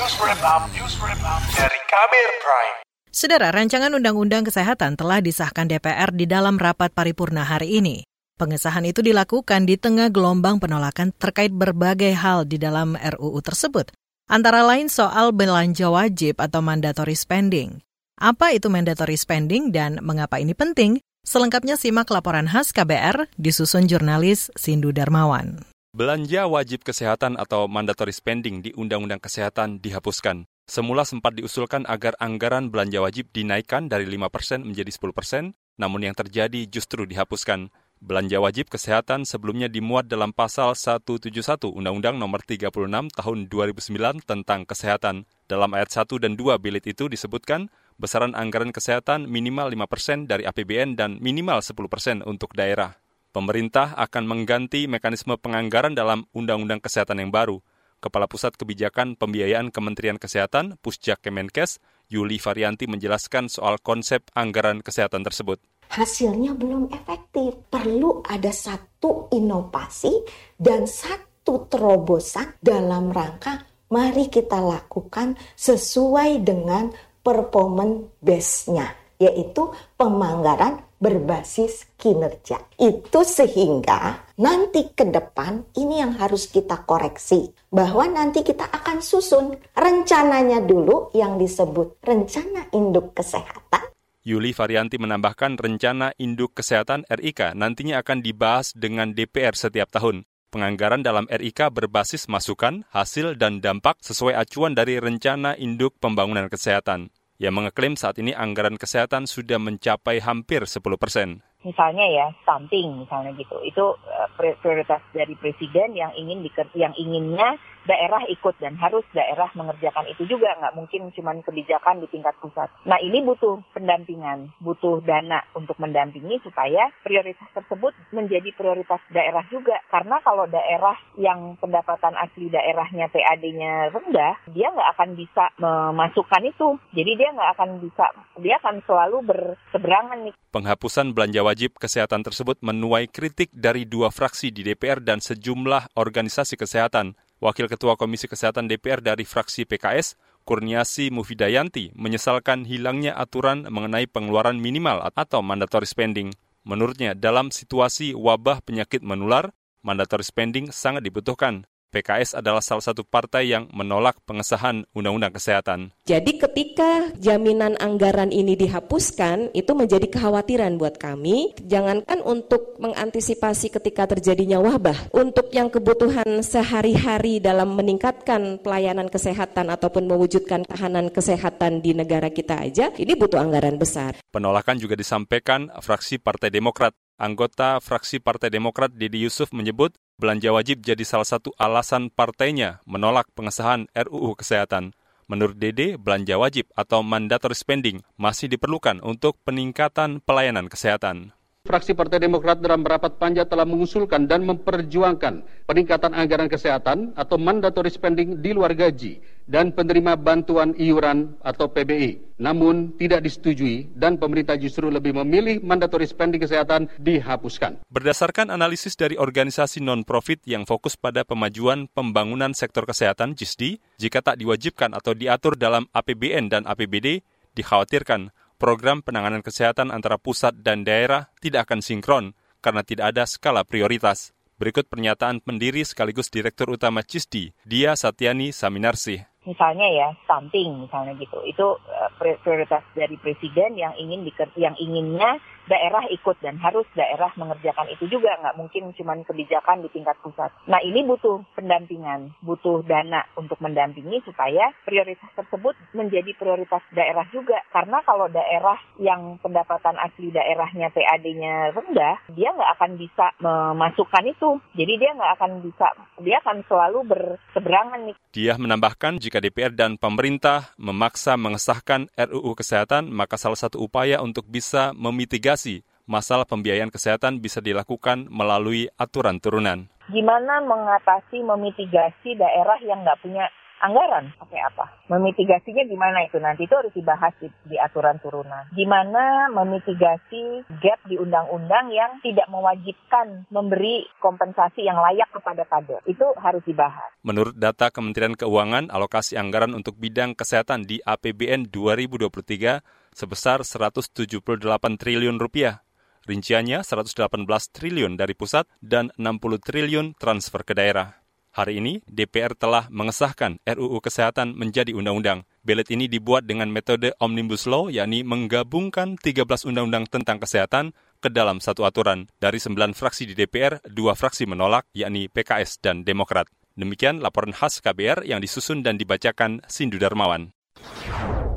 News Wrap Up, News Wrap Up dari Kabir Prime. Saudara, rancangan Undang-Undang Kesehatan telah disahkan DPR di dalam rapat paripurna hari ini. Pengesahan itu dilakukan di tengah gelombang penolakan terkait berbagai hal di dalam RUU tersebut, antara lain soal belanja wajib atau mandatory spending. Apa itu mandatory spending dan mengapa ini penting? Selengkapnya simak laporan khas KBR disusun jurnalis Sindu Darmawan. Belanja wajib kesehatan atau mandatory spending di Undang-Undang Kesehatan dihapuskan. Semula sempat diusulkan agar anggaran belanja wajib dinaikkan dari 5% menjadi 10%, namun yang terjadi justru dihapuskan. Belanja wajib kesehatan sebelumnya dimuat dalam pasal 171 Undang-Undang Nomor 36 Tahun 2009 tentang Kesehatan. Dalam ayat 1 dan 2 bilit itu disebutkan besaran anggaran kesehatan minimal 5% dari APBN dan minimal 10% untuk daerah pemerintah akan mengganti mekanisme penganggaran dalam Undang-Undang Kesehatan yang baru. Kepala Pusat Kebijakan Pembiayaan Kementerian Kesehatan, Pusjak Kemenkes, Yuli Varianti menjelaskan soal konsep anggaran kesehatan tersebut. Hasilnya belum efektif. Perlu ada satu inovasi dan satu terobosan dalam rangka mari kita lakukan sesuai dengan performance base-nya, yaitu pemanggaran berbasis kinerja. Itu sehingga nanti ke depan ini yang harus kita koreksi. Bahwa nanti kita akan susun rencananya dulu yang disebut rencana induk kesehatan. Yuli Varianti menambahkan rencana induk kesehatan RIK nantinya akan dibahas dengan DPR setiap tahun. Penganggaran dalam RIK berbasis masukan, hasil, dan dampak sesuai acuan dari rencana induk pembangunan kesehatan yang mengeklaim saat ini anggaran kesehatan sudah mencapai hampir 10 persen misalnya ya stunting misalnya gitu itu uh, prioritas dari presiden yang ingin yang inginnya daerah ikut dan harus daerah mengerjakan itu juga nggak mungkin cuma kebijakan di tingkat pusat. Nah ini butuh pendampingan, butuh dana untuk mendampingi supaya prioritas tersebut menjadi prioritas daerah juga. Karena kalau daerah yang pendapatan asli daerahnya PAD-nya rendah, dia nggak akan bisa memasukkan itu. Jadi dia nggak akan bisa, dia akan selalu berseberangan nih. Penghapusan belanja wajib kesehatan tersebut menuai kritik dari dua fraksi di DPR dan sejumlah organisasi kesehatan. Wakil Ketua Komisi Kesehatan DPR dari fraksi PKS, Kurniasi Mufidayanti, menyesalkan hilangnya aturan mengenai pengeluaran minimal atau mandatory spending. Menurutnya, dalam situasi wabah penyakit menular, mandatory spending sangat dibutuhkan. PKS adalah salah satu partai yang menolak pengesahan Undang-Undang Kesehatan. Jadi ketika jaminan anggaran ini dihapuskan, itu menjadi kekhawatiran buat kami. Jangankan untuk mengantisipasi ketika terjadinya wabah, untuk yang kebutuhan sehari-hari dalam meningkatkan pelayanan kesehatan ataupun mewujudkan tahanan kesehatan di negara kita aja, ini butuh anggaran besar. Penolakan juga disampaikan fraksi Partai Demokrat. Anggota fraksi Partai Demokrat Dedi Yusuf menyebut belanja wajib jadi salah satu alasan partainya menolak pengesahan RUU Kesehatan. Menurut Dede, belanja wajib atau mandatory spending masih diperlukan untuk peningkatan pelayanan kesehatan. Fraksi Partai Demokrat dalam rapat panja telah mengusulkan dan memperjuangkan peningkatan anggaran kesehatan atau mandatory spending di luar gaji dan penerima bantuan iuran atau PBI. Namun tidak disetujui dan pemerintah justru lebih memilih mandatory spending kesehatan dihapuskan. Berdasarkan analisis dari organisasi non-profit yang fokus pada pemajuan pembangunan sektor kesehatan JISDI, jika tak diwajibkan atau diatur dalam APBN dan APBD, dikhawatirkan program penanganan kesehatan antara pusat dan daerah tidak akan sinkron karena tidak ada skala prioritas. Berikut pernyataan pendiri sekaligus Direktur Utama CISDI, Dia Satyani Saminarsih misalnya ya stunting misalnya gitu itu uh, prioritas dari presiden yang ingin yang inginnya daerah ikut dan harus daerah mengerjakan itu juga nggak mungkin cuma kebijakan di tingkat pusat. Nah ini butuh pendampingan, butuh dana untuk mendampingi supaya prioritas tersebut menjadi prioritas daerah juga. Karena kalau daerah yang pendapatan asli daerahnya PAD-nya rendah, dia nggak akan bisa memasukkan itu. Jadi dia nggak akan bisa, dia akan selalu berseberangan nih. Dia menambahkan jika DPR dan pemerintah memaksa mengesahkan RUU Kesehatan, maka salah satu upaya untuk bisa memitigasi masalah pembiayaan kesehatan bisa dilakukan melalui aturan turunan. Gimana mengatasi, memitigasi daerah yang nggak punya anggaran. Pakai apa? Memitigasinya gimana itu? Nanti itu harus dibahas di, di aturan turunan. Gimana memitigasi gap di undang-undang yang tidak mewajibkan memberi kompensasi yang layak kepada kader. Itu harus dibahas. Menurut data Kementerian Keuangan, alokasi anggaran untuk bidang kesehatan di APBN 2023 sebesar 178 triliun rupiah. Rinciannya 118 triliun dari pusat dan 60 triliun transfer ke daerah. Hari ini, DPR telah mengesahkan RUU Kesehatan menjadi undang-undang. Belet ini dibuat dengan metode Omnibus Law, yakni menggabungkan 13 undang-undang tentang kesehatan ke dalam satu aturan. Dari 9 fraksi di DPR, dua fraksi menolak, yakni PKS dan Demokrat. Demikian laporan khas KBR yang disusun dan dibacakan Sindu Darmawan.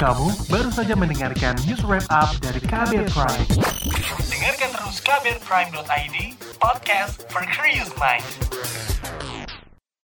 Kamu baru saja mendengarkan news wrap up dari KBR Prime. Dengarkan terus kbrprime.id, podcast for curious mind.